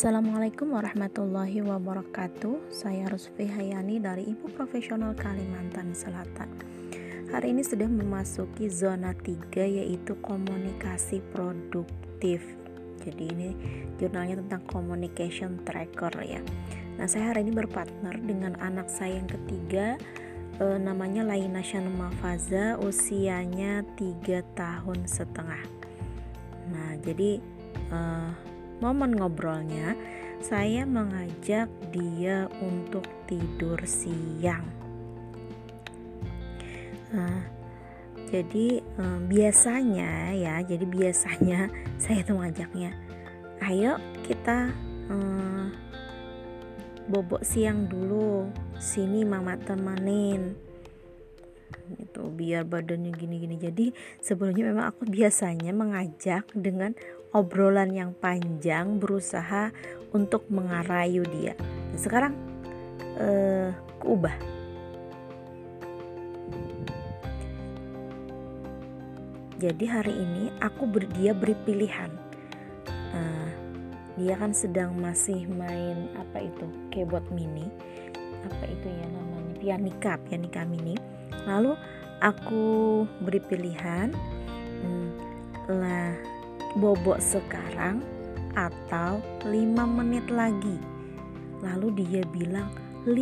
Assalamualaikum warahmatullahi wabarakatuh. Saya Rusfi Hayani dari Ibu Profesional Kalimantan Selatan. Hari ini sudah memasuki zona 3 yaitu komunikasi produktif. Jadi ini jurnalnya tentang communication tracker ya. Nah saya hari ini berpartner dengan anak saya yang ketiga e, Namanya Laina Shanuma Faza Usianya 3 tahun setengah. Nah jadi uh, momen ngobrolnya saya mengajak dia untuk tidur siang. Nah, jadi um, biasanya ya, jadi biasanya saya tuh mengajaknya, ayo kita um, bobok siang dulu, sini mama temenin gitu biar badannya gini-gini jadi sebelumnya memang aku biasanya mengajak dengan obrolan yang panjang berusaha untuk mengarayu dia. Sekarang eh, keubah. Jadi hari ini aku ber, dia beri pilihan. Uh, dia kan sedang masih main apa itu keyboard mini. Apa itu ya namanya? Pianika pianika mini. Lalu aku beri pilihan hmm, lah bobok sekarang atau 5 menit lagi? Lalu dia bilang 5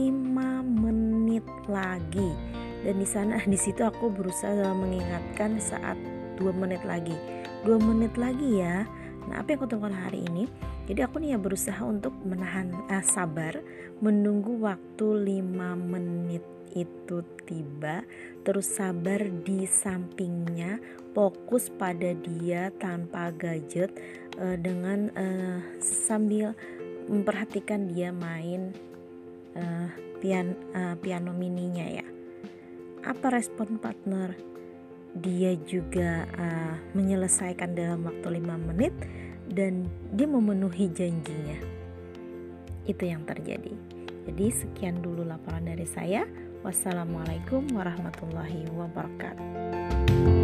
menit lagi. Dan di sana di situ aku berusaha mengingatkan saat 2 menit lagi. 2 menit lagi ya nah apa yang aku temukan hari ini jadi aku nih ya berusaha untuk menahan eh, sabar menunggu waktu 5 menit itu tiba, terus sabar di sampingnya, fokus pada dia tanpa gadget uh, dengan uh, sambil memperhatikan dia main uh, pian, uh, piano mininya ya. Apa respon partner? Dia juga uh, menyelesaikan dalam waktu 5 menit dan dia memenuhi janjinya. Itu yang terjadi. Jadi sekian dulu laporan dari saya. Wassalamualaikum warahmatullahi wabarakatuh.